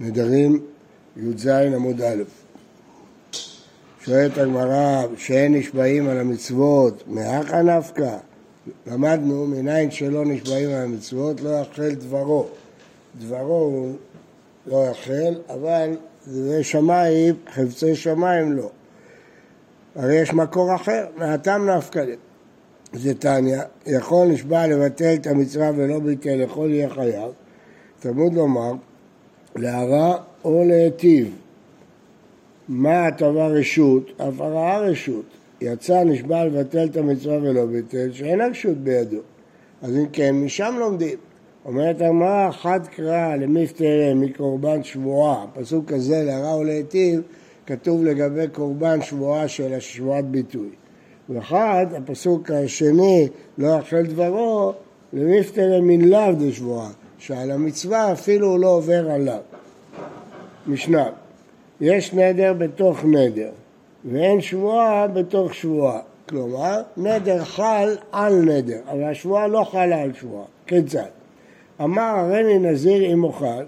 נדרים י"ז עמוד א'. שואלת הגמרא, שאין נשבעים על המצוות, מהכה נפקא? למדנו, מניין שלא נשבעים על המצוות, לא יחל דברו. דברו הוא לא יחל, אבל זה שמיים, חפצי שמיים לא. הרי יש מקור אחר, מהתם נפקא. זה תניא, יכול נשבע לבטל את המצווה ולא ביטל, יכול יהיה חייב. תלמוד לומר, להרע או להיטיב. מה הטבה רשות? אף הרעה רשות. יצא נשבע לבטל את המצווה ולא ביטל, שאין הרשות בידו. אז אם כן, משם לומדים. אומרת הגמרא, חד קרא למפטרה מקורבן שבועה, פסוק כזה להרע או להיטיב, כתוב לגבי קורבן שבועה של שבועת ביטוי. ואחד, הפסוק השני, לא יחל דברו, למפטרה מן לאו דשבועה, שעל המצווה אפילו הוא לא עובר עליו. משנה, יש נדר בתוך נדר, ואין שבועה בתוך שבועה. כלומר, נדר חל על נדר, אבל השבועה לא חלה על שבועה. כיצד? אמר הריני נזיר אם אוכל,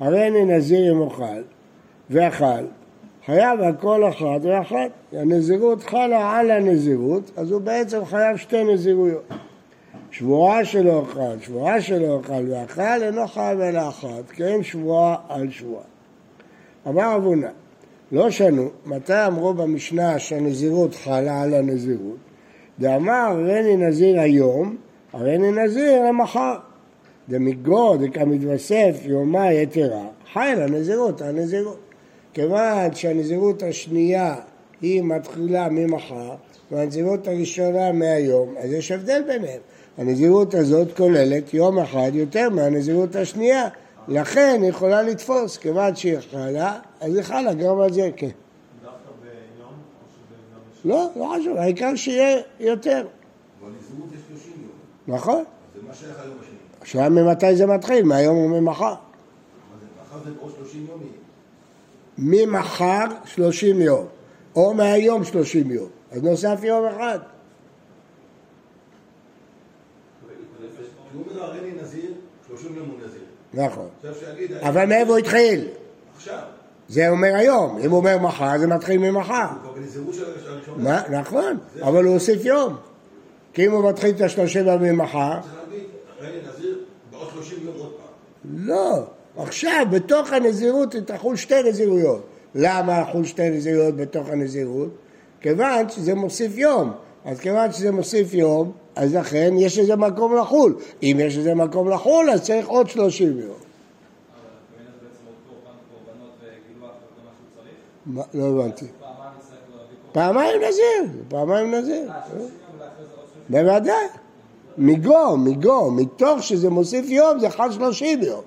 הריני נזיר אם אוכל, ואכל, חייב על כל אחת ואחת. הנזירות חלה על הנזירות, אז הוא בעצם חייב שתי נזירויות. שבועה שלא אכל, שבועה שלא אכל ואכל, אינו חייב אלא אחת, כי אין שבועה על שבועה. אמר אבונה, לא שנו, מתי אמרו במשנה שהנזירות חלה על הנזירות? דאמר רני נזיר היום, הרני נזיר למחר. דמגו דקמתווסף יומה יתרה, חי לנזירות, הנזירות. כיוון שהנזירות השנייה היא מתחילה ממחר והנזירות הראשונה מהיום, אז יש הבדל ביניהם. הנזירות הזאת כוללת יום אחד יותר מהנזירות השנייה, לכן היא יכולה לתפוס, כיוון שהיא חלה, אז היא חלה גם על זה, כן. לא, לא חשוב, העיקר שיהיה יותר. בנזירות יש 30 יום. נכון. זה מה שייך היום השני. השאלה ממתי זה מתחיל, מהיום או ממחר. מה זה, מחר זה עוד 30 יום יהיה. ממחר 30 יום, או מהיום 30 יום, אז נוסף יום אחד. כי הוא אומר הרי לי נזיר, 30 יום הוא נזיר. נכון. אבל מאיפה הוא התחיל? עכשיו, זה אומר היום, אם הוא אומר מחר, זה מתחיל ממחר. נכון, אבל הוא הוסיף יום. כי אם הוא מתחיל את השלושים ימים מחר, צריך להגיד, הרי לי נזיר, בעוד 30 יום עוד פעם. לא. עכשיו, בתוך הנזירות תחול שתי נזירויות. למה יחול שתי נזירויות בתוך הנזירות? כיוון שזה מוסיף יום. אז כיוון שזה מוסיף יום, אז לכן יש לזה מקום לחול. אם יש לזה מקום לחול, אז צריך עוד שלושים יום. מה לא הבנתי. פעמיים להביא קורבן. פעמיים נזיר, פעמיים נזיר. אה, 30 30 בוודאי. מגו, מגו, מתוך שזה מוסיף יום זה חל שלושים יום.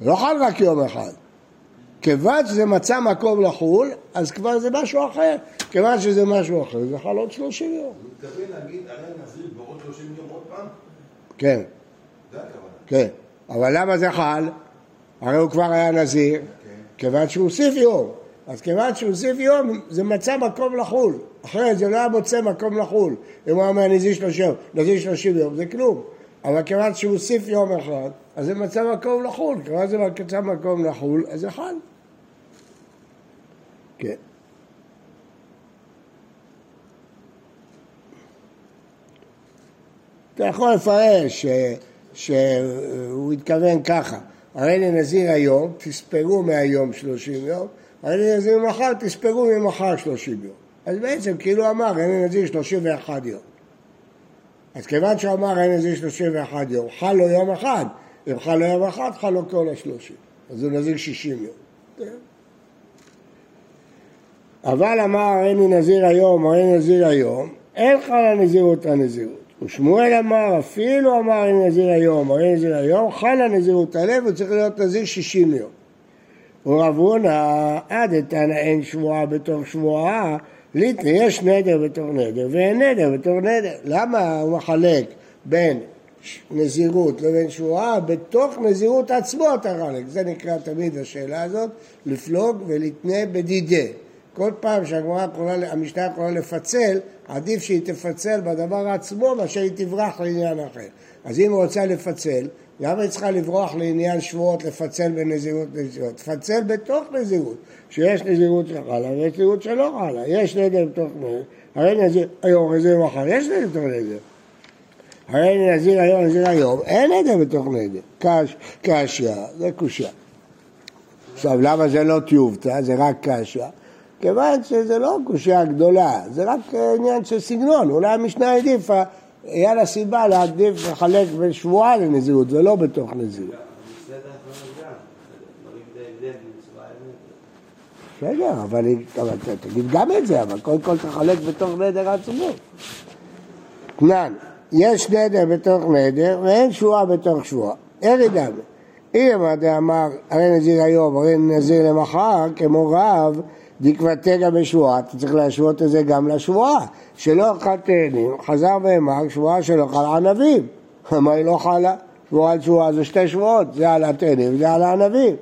לא חל רק יום אחד. כיוון שזה מצא מקום לחול, אז כבר זה משהו אחר. כיוון שזה משהו אחר, זה חל עוד שלושים יום. הוא מתכוון להגיד, הרי נזיר בעוד 30 יום עוד פעם? כן, זה הכוונה. כן. אבל למה זה חל? הרי הוא כבר היה נזיר, כיוון שהוא הוסיף יום. אז כיוון שהוא הוסיף יום, זה מצא מקום לחול. אחרת זה לא היה מוצא מקום לחול. אם הוא היה אומר נזיר שלושים יום, נזיר שלושים יום, זה כלום. אבל כיוון שהוא הוסיף יום אחד, אז זה מצא מקום לחול. כיוון זה מצא מקום לחול, אז זה חל. כן. אתה יכול לפרש שהוא התכוון ככה, הרי לנזיר היום, תספרו מהיום 30 יום, הרי לנזיר מחר, תספרו ממחר 30 יום. אז בעצם כאילו אמר, הרי לנזיר 31 יום. אז כיוון שהוא אמר הרי לנזיר 31 יום, חל לו יום אחד, אם חל לו יום אחד, חל לו כל השלושים. אז הוא נזיר 60 יום. כן. אבל אמר הריני נזיר היום, הריני נזיר היום, אין חלה נזירות הנזירות. ושמואל אמר, אפילו אמר הריני נזיר היום, הריני נזיר היום, חלה נזירות הלב, הוא צריך להיות נזיר 60 יום. ורב הונא, עד איתנא אין שבועה בתוך שבועה, ליטני יש נדר בתוך נדר, ואין נדר בתוך נדר. למה הוא מחלק בין נזירות לבין שבועה? בתוך נזירות עצמו אתה חלק. זה נקרא תמיד השאלה הזאת, לפלוג ולתנה בדידה. כל פעם שהגמרא יכולה, המשנה יכולה לפצל, עדיף שהיא תפצל בדבר עצמו מאשר היא תברח לעניין אחר. אז אם היא רוצה לפצל, למה היא צריכה לברוח לעניין שבועות, לפצל בין נזירות לנזירות? תפצל בתוך נזירות, שיש נזירות שחלה ויש נזירות שלא חלה. יש נדר בתוך נדר, הרי נזיר היום נזיר מחר, יש נדר בתוך נדר. הרי נזיר היום נזיר היום, אין נדר בתוך נדר. קש, קשיא, זה קושייה. עכשיו, למה זה לא טיובטה, זה רק קשיא? כיוון שזה לא קושייה גדולה, זה רק עניין של סגנון, אולי המשנה העדיפה, היה לה סיבה להעדיף לחלק בין שבועה לנזירות ולא בתוך נזירות. בסדר, אבל תגיד גם את זה, אבל קודם כל תחלק בתוך נדר עצמו. תנן, יש נדר בתוך נדר ואין שבועה בתוך שבועה. אין דמי. אם דאמר הרי נזיר היום, הרי נזיר למחר, כמו רב, דקבתגה בשבועה, אתה צריך להשוות את זה גם לשבועה. שלא אכל תאנים, חזר ואמר, שבועה שלא חל ענבים. מה היא לא חלה? שבועה על שבועה זה שתי שבועות, זה על התאנים וזה על הענבים.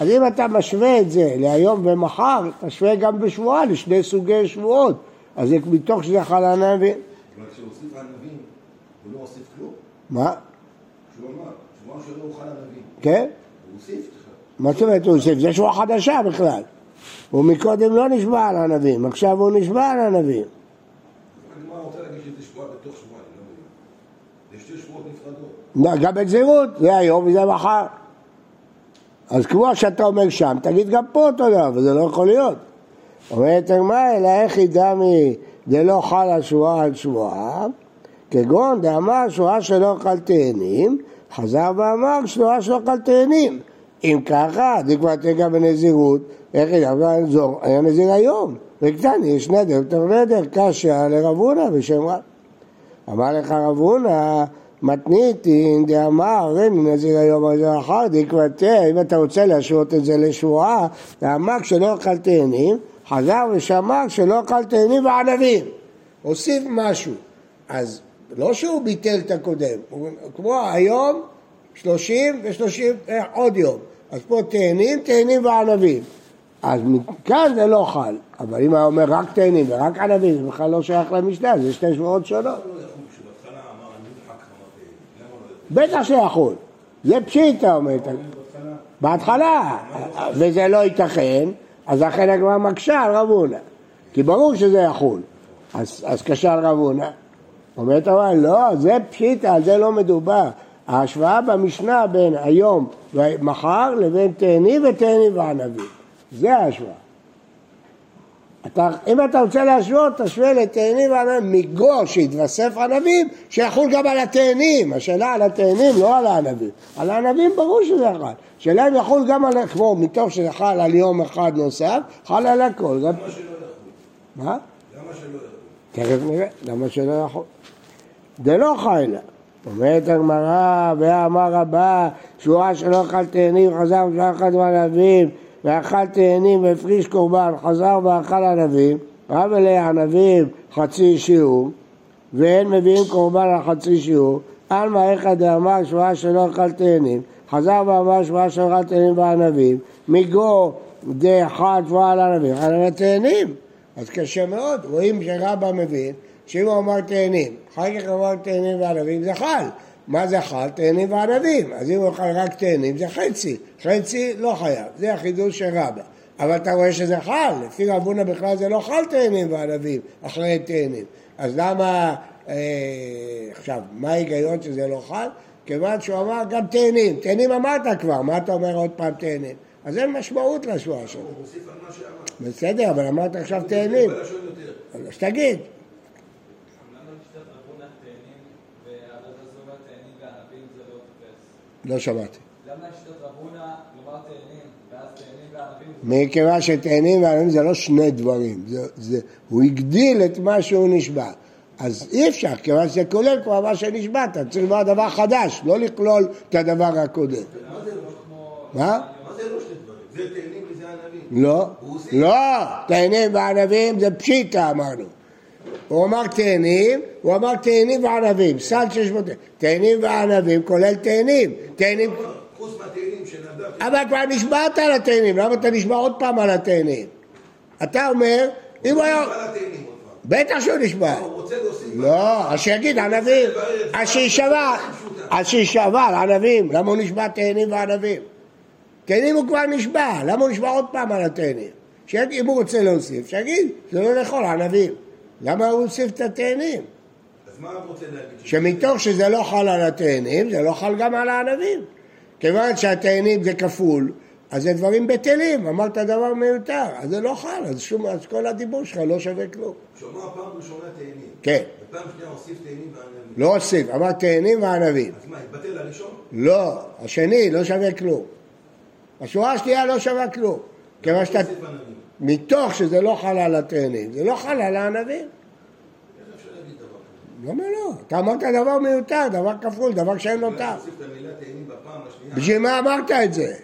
אז אם אתה משווה את זה להיום ומחר, תשווה גם בשבועה לשני סוגי שבועות. אז זה מתוך שזה חל על ענבים. אבל כשהוסיף ענבים, הוא לא הוסיף כלום. מה? שהוא אמר, שבועה שלא אוכל ענבים. כן? הוא הוסיף. מה זאת אומרת הוא הוסיף? זה שבועה חדשה בכלל. הוא מקודם לא נשבע על ענבים, עכשיו הוא נשבע על ענבים. לא. לא, גם בזהירות, זה היום וזה מחר. אז כמו שאתה אומר שם, תגיד גם פה אותו דבר, וזה לא יכול להיות. אומרת הגמרא, אלא איך ידע מי דלא חל על שבועה על שבועה, כגון דאמר שבועה שלא אכל תאנים, חזר ואמר שבועה שלא אכל תאנים. אם ככה, דקבע תגע בנזירות, איך ידע, היה נזיר היום, וקטן, יש נדר, בתור נדר, קשיא לרב הונא בשם רב. אמר לך רב הונא, מתניתין דאמר, אין נזיר היום נזיר אחר, דקבתה, אם אתה רוצה להשוות את זה לשבועה, דאמר כשלא אכל תאנים, חזר ושמר שלא אכל תאנים וענבים. הוסיף משהו. אז לא שהוא ביטל את הקודם, כמו היום, שלושים ושלושים, אה, עוד יום. אז פה תאנים, תאנים וענבים. אז מכאן זה לא חל, אבל אם היה אומר רק תאנים ורק ענבים, זה בכלל לא שייך למשנה, זה שתי שבועות שונות. בטח שיחול. זה פשיטה אומרת. בהתחלה, וזה לא ייתכן, אז לכן הגמרא מקשה על רב הונא. כי ברור שזה יחול. אז, אז קשה על רב הונא. אומרת אבל לא, זה פשיטה, על זה לא מדובר. ההשוואה במשנה בין היום ומחר לבין תאנים ותאנים וענבים. זה ההשוואה. אתה, אם אתה רוצה להשוות, תשווה לתאנים וענבים, מגו שהתווסף ענבים, שיחול גם על התאנים. השאלה על התאנים, לא על הענבים. על הענבים ברור שזה חל. השאלה אם יחול גם על, כמו מתוך שזה חל על יום אחד נוסף, חל על הכל. גם... למה שלא יכול? מה? למה שלא יכול? תכף נראה, למה שלא יכול? דלא חיילה. אומרת הגמרא, ואמר רבה, שבועה שלא אכל תאנים, חזר ושבועה אחת ענבים, ואכל תאנים והפריש קורבן, חזר ואכל ענבים, רב אלי ענבים חצי שיעור, ואין מביאים קורבן על חצי שיעור, עלמא איכא דאמר שבועה שלא אכל תאנים, חזר ואמר שבועה שלא אכל תאנים וענבים, מגו דאחד שבועה על ענבים, על התאנים. אז קשה מאוד, רואים שרבא מבין שאם הוא אמר תאנים, אחר כך הוא אמר תאנים וענבים, זה חל. מה זה חל? תאנים וענבים. אז אם הוא אכל רק תאנים, זה חצי. חצי לא חייב, זה החידוש של רבא. אבל אתה רואה שזה חל, לפי רב הונא בכלל זה לא חל תאנים וענבים, אחרי תאנים. אז למה, אה, עכשיו, מה ההיגיון שזה לא חל? כיוון שהוא אמר גם תאנים. תאנים אמרת כבר, מה אתה אומר עוד פעם תאנים? אז אין משמעות לשבועה שלו. בסדר, אבל אמרת עכשיו תאנים. אז תגיד. למה לשיטת רבונה תאנים ועד הזו תאנים וענבים זה לא תופס? לא שמעתי. למה לשיטת רבונה לומר תאנים ואז תאנים וענבים זה מכיוון שתאנים וענבים זה לא שני דברים, זה, זה, הוא הגדיל את מה שהוא נשבע. אז אי אפשר, כיוון שזה כולל כבר מה שנשבעת, צריך לומר דבר חדש, לא לכלול את הדבר הקודם. מה זה לא? מה? זה לא שני דברים? זה תאנים וזה ענבים. לא. לא, תאנים וענבים זה פשיטה אמרנו. הוא אמר תאנים, הוא אמר תאנים וענבים, סל שיש בו תאנים וענבים כולל תאנים, תאנים, חוץ מהתאנים שנדב... אבל כבר נשבעת על התאנים, למה אתה נשבע עוד פעם על התאנים? אתה אומר, אם הוא היה... על. בטח שהוא נשבע. להוסיף... לא, אז שיגיד ענבים, אז שישבע, אז שישבר ענבים, למה הוא נשבע תאנים וענבים? תאנים הוא כבר נשבע, למה הוא נשבע עוד פעם על התאנים? אם הוא רוצה להוסיף, שיגיד, זה לא לאכול ענבים. למה הוא הוסיף את התאנים? שמתוך שזה לא חל על התאנים, זה לא חל גם על הענבים. כיוון שהתאנים זה כפול, אז זה דברים בטלים, אמרת דבר מיותר, אז זה לא חל, אז, שום, אז כל הדיבור שלך לא שווה כלום. כשהוא אמר פעם ראשונה תאנים. כן. ופעם שנייה הוסיף תאנים וענבים. לא הוסיף, אמר תאנים וענבים. אז מה, התבטל הראשון? לא, השני לא שווה כלום. השורה השנייה לא שווה כלום. כיוון שאתה. מתוך שזה לא חל על התאנים, זה לא חל על הענבים. למה לא? אתה אמרת דבר מיותר, דבר כפול, דבר שאין לו טעם. בשביל מה אמרת את זה?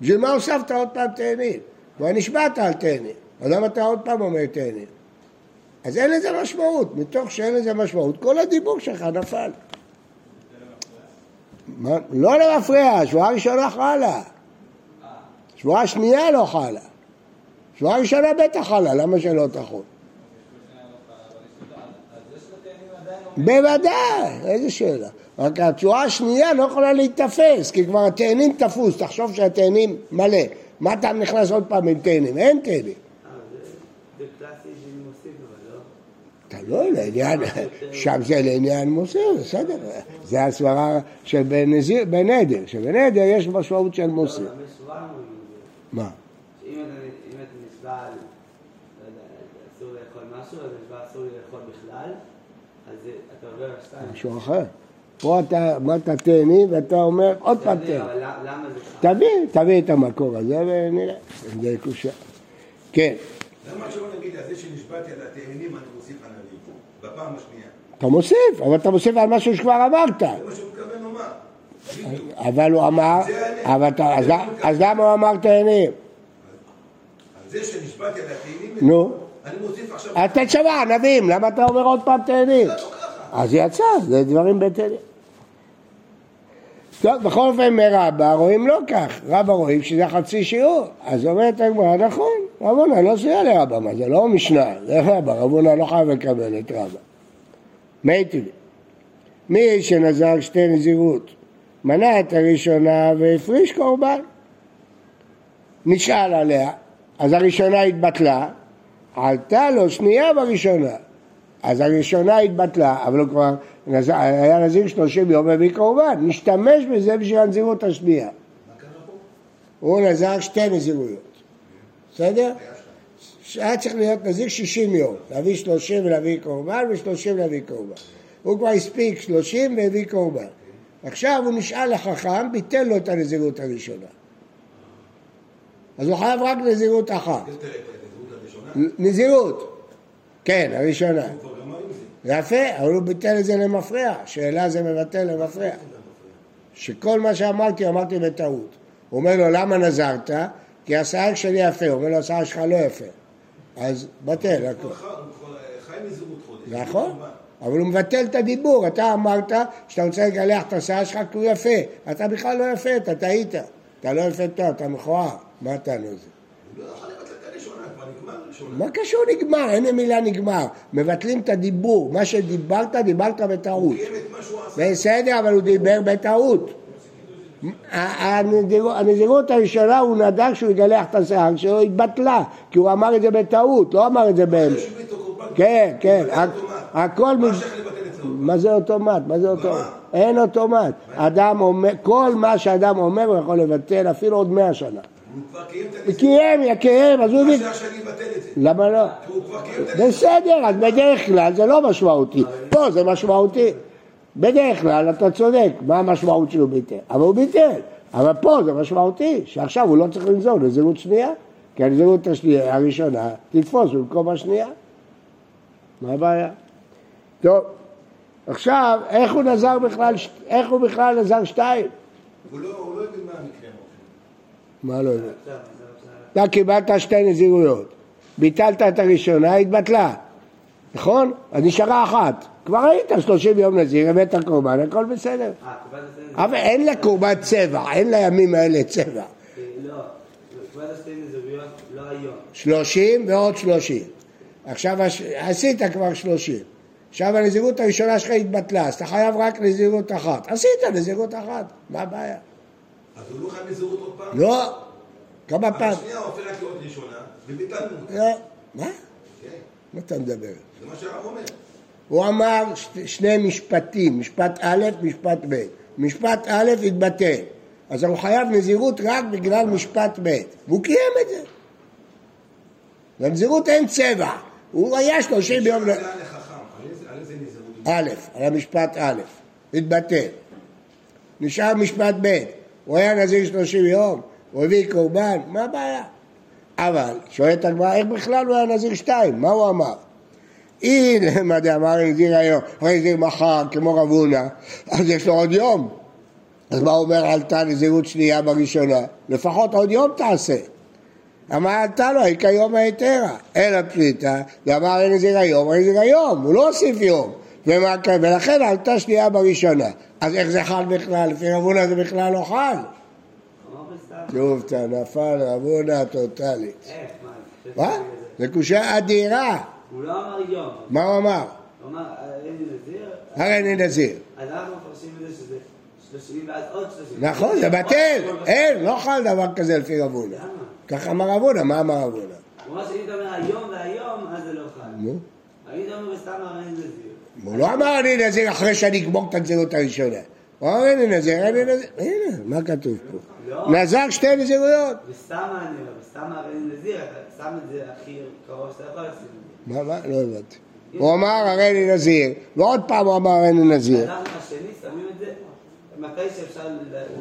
בשביל מה הוספת עוד פעם תאנים? כבר נשבעת על תאנים, אז למה אתה עוד פעם אומר תאנים? אז אין לזה משמעות, מתוך שאין לזה משמעות, כל הדיבור שלך נפל. לא למפרע, שבועה ראשונה חלה. שבועה שנייה לא חלה. שבועה ראשונה בטח חלה, למה שלא תחול? בוודאי, איזה שאלה. רק התשואה השנייה לא יכולה להיתפס, כי כבר התאנים תפוס, תחשוב שהתאנים מלא. מה אתה נכנס עוד פעם עם תאנים? אין תאנים. אבל לא. לעניין, שם זה לעניין מוסר, בסדר. זה הסברה של שבן עדר יש משמעות של מוסר. מה? שאם אתה אם אתה נשבע על, לא יודע, אסור לאכול משהו, אז נשבע אסור לי לאכול בכלל, אז אתה עובר על שתיים. משהו אחר. פה אתה אמרת תאנים ואתה אומר עוד פעם. אבל למה- זה ככה? תביא, תביא את המקור הזה ונראה. זה קושה. כן. למה שלא נגיד על זה שנשבעתי על התאנים אני מוסיף ענבים? בפעם השנייה. אתה מוסיף, אבל אתה מוסיף על משהו שכבר אמרת. זה מה שהוא מתכוון לומר. אבל הוא אמר, זה. אבל אתה, אז, למה- הוא אמר תאנים? על זה שנשבעתי על התאנים, נו. אני מוסיף עכשיו... אז תשמע, ענבים, למה אתה אומר עוד פעם תאנים? לא ככה. אז יצא, זה דברים בטלים. טוב, בכל אופן מרבא רואים לא כך, רבא רואים שזה חצי שיעור, אז אומרת הגמרא, נכון, רבונה לא סייע לרבא, מה זה לא משנה, זה רבא, רבונה לא חייב לקבל את רבא. מי טבעי? מי שנזר שתי נזירות, מנה את הראשונה והפריש קורבן, נשאל עליה, אז הראשונה התבטלה, עלתה לו שנייה בראשונה, אז הראשונה התבטלה, אבל הוא כבר היה נזיר 30 יום והביא קורבן, נשתמש בזה בשביל הנזירות השנייה. הוא נזר שתי נזירויות, בסדר? היה צריך להיות נזיר 60 יום, להביא 30 ולהביא קורבן ו-30 להביא קורבן. הוא כבר הספיק 30 והביא קורבן. עכשיו הוא נשאל לחכם, ביטל לו את הנזירות הראשונה. אז הוא חייב רק נזירות אחת. נזירות, כן, הראשונה. יפה, אבל הוא ביטל את זה למפרע, שאלה זה מבטל למפרע. שכל מה שאמרתי, אמרתי בטעות. הוא אומר לו, למה נזרת? כי השיער שלי יפה. הוא אומר לו, השיער שלך לא יפה. אז בטל הכל. הוא כבר חי נזירות חודש. נכון? אבל הוא מבטל את הדיבור. אתה אמרת שאתה רוצה לגלח את השיער שלך כי הוא יפה. אתה בכלל לא יפה, אתה טעית. אתה לא יפה טוב, אתה מכוער. מה אתה זה? לא יכול לבטל את הראשונה, כבר נגמר הראשונה. מה קשור נגמר? אין המילה נגמר. מבטלים את הדיבור. מה שדיברת, דיברת בטעות. בסדר, אבל הוא דיבר בטעות. הנזירות- הראשונה הוא נדע שהוא יגלח את השיער שלו, התבטלה, כי הוא אמר את זה בטעות, לא אמר את זה איתו קורבן, כן, כן. הכל... מה לבטל זה? מה זה אוטומט? מה זה אוטומט? מה? אין אוטומט. אדם אומר, כל מה שאדם אומר הוא יכול לבטל אפילו עוד מאה שנה. הוא כבר קיים את הנזירות. קיים, יקיים, אז הוא... מה יגיד- השייך שאני אבטל את זה? למה לא? הוא כבר קיים את הנזירות. בסדר, אז בדרך כלל זה לא משמעותי. פה זה משמעותי. בדרך כלל אתה צודק, מה המשמעות שהוא ביטל? אבל הוא ביטל. אבל פה זה משמעותי, שעכשיו הוא לא צריך לנזור לזהות שנייה, כי הנזירות הראשונה, תתפוס במקום השנייה. מה הבעיה? טוב, עכשיו, איך הוא נזר בכלל, איך הוא בכלל נזר שתיים? הוא לא הוא לא הבין מה המקרה. מה לא יודע? אתה קיבלת שתי נזירויות, ביטלת את הראשונה, התבטלה, נכון? אז נשארה אחת. כבר היית 30 יום נזיר, הבאת קורבן, הכל בסדר. אה? אבל אין לקורבן צבע, אין לימים האלה צבע. אה, לא, קיבלת שתי נזירויות לא היום. 30 ועוד 30. עכשיו עשית כבר 30. עכשיו הנזירות הראשונה שלך התבטלה, אז אתה חייב רק נזירות אחת. עשית נזירות אחת, מה הבעיה? אז הוא לא חייב נזירות עוד פעם? לא, כמה אבל פעם? השנייה הופכת להיות ראשונה, וביטלנו. לא, מה? כן, מה אתה מדבר? זה מה שהרב אומר. הוא אמר שני משפטים, משפט א', משפט ב'. משפט א' התבטל, אז הוא חייב נזירות רק בגלל משפט ב', והוא קיים את זה. לנזירות אין צבע, הוא היה שלושים יום, זה ל- היה לחכם, על איזה- על איזה נזירות? א', על המשפט א', התבטל. נשאר משפט ב', הוא היה נזיר שלושים יום, הוא הביא קורבן, מה הבעיה? אבל, שואלת הגמרא, איך בכלל הוא היה נזיר שתיים? מה הוא אמר? אם למה דאמר נזיר היום, הרי נזיר מחר כמו רב הונא, אז יש לו עוד יום. אז מה אומר עלתה נזירות שנייה בראשונה? לפחות עוד יום תעשה. אמר עלתה לו, היא כיום היתרה. אלא פשיטא, אין נזיר היום, הרי נזיר היום, הוא לא הוסיף יום. ומה, ולכן עלתה שנייה בראשונה. אז איך זה חל בכלל? לפי רב הונא זה בכלל לא חל. שוב, אתה נפל רב הונא טוטאלית. מה? זה קושה אדירה. הוא לא אמר יום. מה הוא אמר? הוא אמר, אה, אין לי נזיר. הרי אני נזיר. אז אנחנו מפרשים את זה שזה 30 ואז עוד 30. נכון, זה בטל. אין, לא חל דבר כזה לפי רב הונא. למה? ככה אמר רב הונא, מה אמר רב הונא? הוא אמר שאם אתה אומר היום והיום, אז זה לא חל. נו. אם אתה אומר בסתם הרי נזיר. הוא לא אמר אני נזיר אחרי שאני אגמור את הנזירות הראשונה. הוא אמר אני נזיר, אני נזיר. הנה, מה כתוב פה? לא. נזר שתי נזירויות. בסתם אני אומר, בסתם הרי אין נזיר, אתה שם את זה הכי קרוב שאתה יכול לשים את זה. מה, מה? לא הבנתי. הוא אמר הרי אני נזיר, ועוד פעם הוא אמר הרי אני נזיר.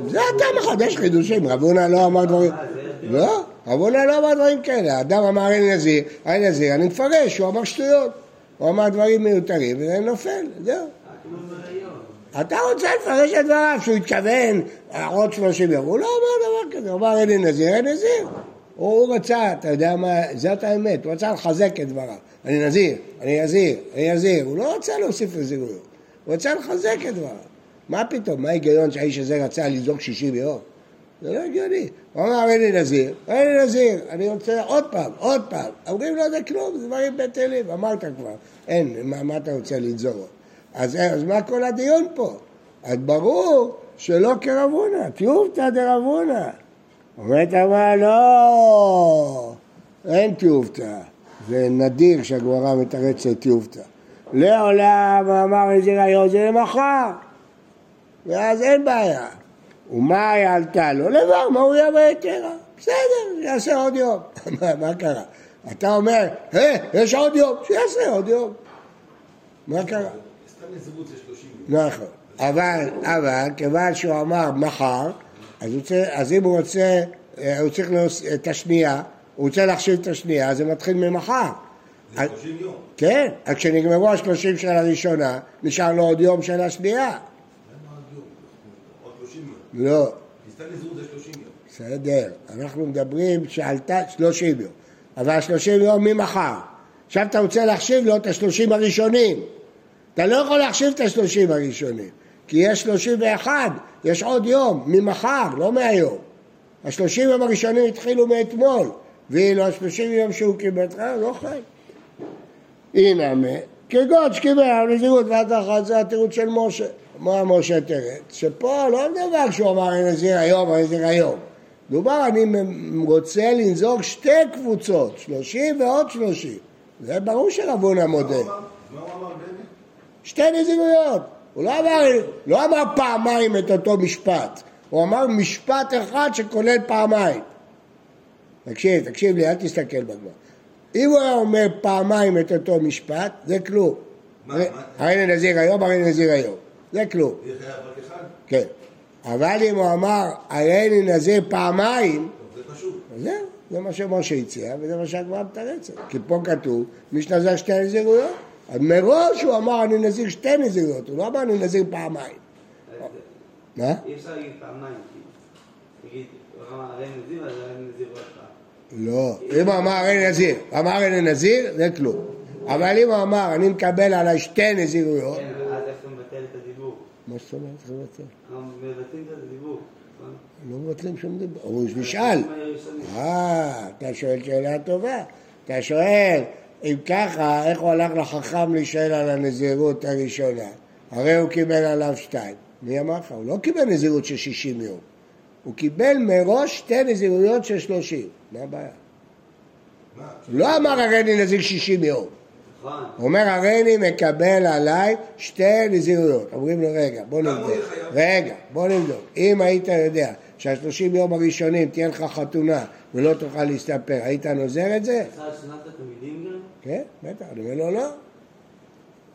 זה אתה מחדש חידושים, רב הונא לא אמר דברים... אה, לא, רב הונא לא אמר דברים כאלה. האדם אמר אני נזיר, הרי נזיר, אני מפרש, הוא אמר שטויות. הוא אמר דברים מיותרים, וזה נופל, זהו. אתה רוצה לפרש את דבריו, שהוא התכוון עוד 30 יום. הוא לא אמר דבר כזה, הוא אמר אין לי נזיר, אין נזיר. הוא, רצה, אתה יודע מה, זאת האמת, הוא רצה לחזק את דבריו. אני נזיר, אני נזיר, אני נזיר. הוא לא רצה להוסיף נזירויות, הוא רצה לחזק את דבריו. מה פתאום, מה ההיגיון שהאיש הזה רצה לזעוק 60 יום? זה לא הגיוני. הוא אמר לי נזיר, לי נזיר, אני רוצה עוד פעם, עוד פעם. אומרים לו זה כלום, זה דברים בטלים, אמרת כבר. אין, מה, מה אתה רוצה לנזור? אז, אז מה כל הדיון פה? אז ברור שלא כרב הונא, תיובתא דרב הונא. אומרת אמרה, לא, אין תיובתא. זה נדיר שהגמרא מתרצת תיובתא. לעולם אמר נזיר היום זה למחר. ואז אין בעיה. ומה היא עלתה לו? לבד, מה הוא יהיה ביתרה? בסדר, יעשה עוד יום. מה, מה קרה? אתה אומר, אה, יש עוד יום, שיעשה עוד יום. מה קרה? סתם נזירות זה 30 יום. נכון. אבל, אבל, כיוון שהוא אמר מחר, אז, צריך, אז אם הוא רוצה, אה, הוא צריך להוס... את השנייה, הוא רוצה להחשיב את השנייה, אז זה מתחיל ממחר. זה אז- 30 יום. כן, אז כשנגמרו השלושים של הראשונה, נשאר לו עוד יום של השנייה. למה עוד יום? עוד 30 יום. לא, זה 30 יום. בסדר, אנחנו מדברים שעלתה שלושים יום, אבל השלושים יום ממחר. עכשיו אתה רוצה להחשיב לו את השלושים הראשונים. אתה לא יכול להחשיב את השלושים הראשונים, כי יש שלושים ואחד, יש עוד יום, ממחר, לא מהיום. השלושים יום הראשונים התחילו מאתמול, ואילו השלושים יום שהוא קיבל, אה, לא חי. הנה, כגון שקיבל על נזירות ועד אחת, זה התירוץ של משה. מה משה תרץ? שפה לא מדבר כשהוא אמר אני נזיר היום, אני נזיר היום. דובר, אני רוצה לנזור שתי קבוצות, שלושים ועוד שלושים. זה ברור שרב הונא מודה. שתי נזירויות. הוא לא אמר, לא אמר פעמיים את אותו משפט. הוא אמר משפט אחד שכולל פעמיים. תקשיב, תקשיב לי, אל תסתכל בגמר. אם הוא היה אומר פעמיים את אותו משפט, זה כלום. הרי- נזיר היום, הרי נזיר היום. זה כלום? כן. אבל אם הוא אמר, הרי אני נזיר פעמיים, זה פשוט. זהו, זה מה שמשה הציע, וזה מה שהגמרא מתרצת. כי פה כתוב, מי שנזר שתי נזירויות. אז מראש הוא אמר, אני נזיר שתי נזירויות, הוא לא אמר, אני נזיר פעמיים. מה? אי אפשר להגיד פעמיים, אמר הרי נזיר, אז הרי נזיר עוד פעם. לא. אם הוא אמר הרי נזיר, אמר הרי נזיר, זה כלום. אבל אם הוא אמר, אני מקבל עליי שתי נזירויות, כן, אבל אז איך אתה מבטל את הדיבור? מה זאת אומרת? איך זה מבטל? אנחנו מבטלים את הדיבור. נכון? לא מבטלים שום דבר. הוא נשאל. אה, אתה שואל שאלה טובה. אתה שואל, אם ככה, איך הוא הלך לחכם להישאל על הנזירות הראשונה? הרי הוא קיבל עליו שתיים. מי אמר לך? הוא לא קיבל נזירות של 60 יום. הוא קיבל מראש שתי נזירויות של 30. מה הבעיה? לא אמר הריני נזיר 60 יום. נכון. הוא אומר הריני מקבל עליי שתי נזירויות. אומרים לו רגע, בוא נבדוק. רגע, בוא נבדוק. אם היית יודע שהשלושים יום הראשונים תהיה לך חתונה ולא תוכל להסתפר, היית נוזר את זה? עשה שנת התלמידים גם? כן, בטח. אני אומר לו לא.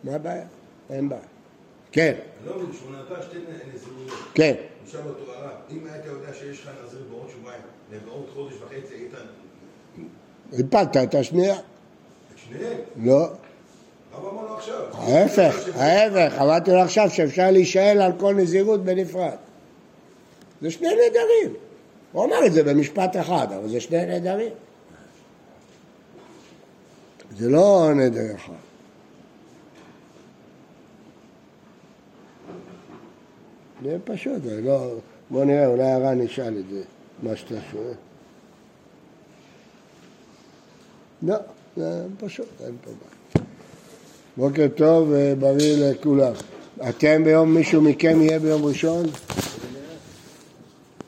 מה הבעיה? אין בעיה. כן, אני לא מבין, שהוא נתן שתי נזירויות. כן. אותו הרב, אם היית יודע שיש לך נזיר בעוד שבועיים, ובעוד חודש וחצי היית... הפלת את השנייה. לא. ההפך, ההפך. אמרתי לו עכשיו שאפשר להישאל על כל נזירות בנפרד. זה שני נדרים. הוא אמר את זה במשפט אחד, אבל זה שני נדרים. זה לא נדר אחד. זה פשוט, זה לא... בוא נראה, אולי הר"ן ישאל את זה, מה שאתה שואל. לא, זה פשוט, אין פה בעיה. בוקר טוב ובריא לכולם. אתם ביום, מישהו מכם יהיה ביום ראשון?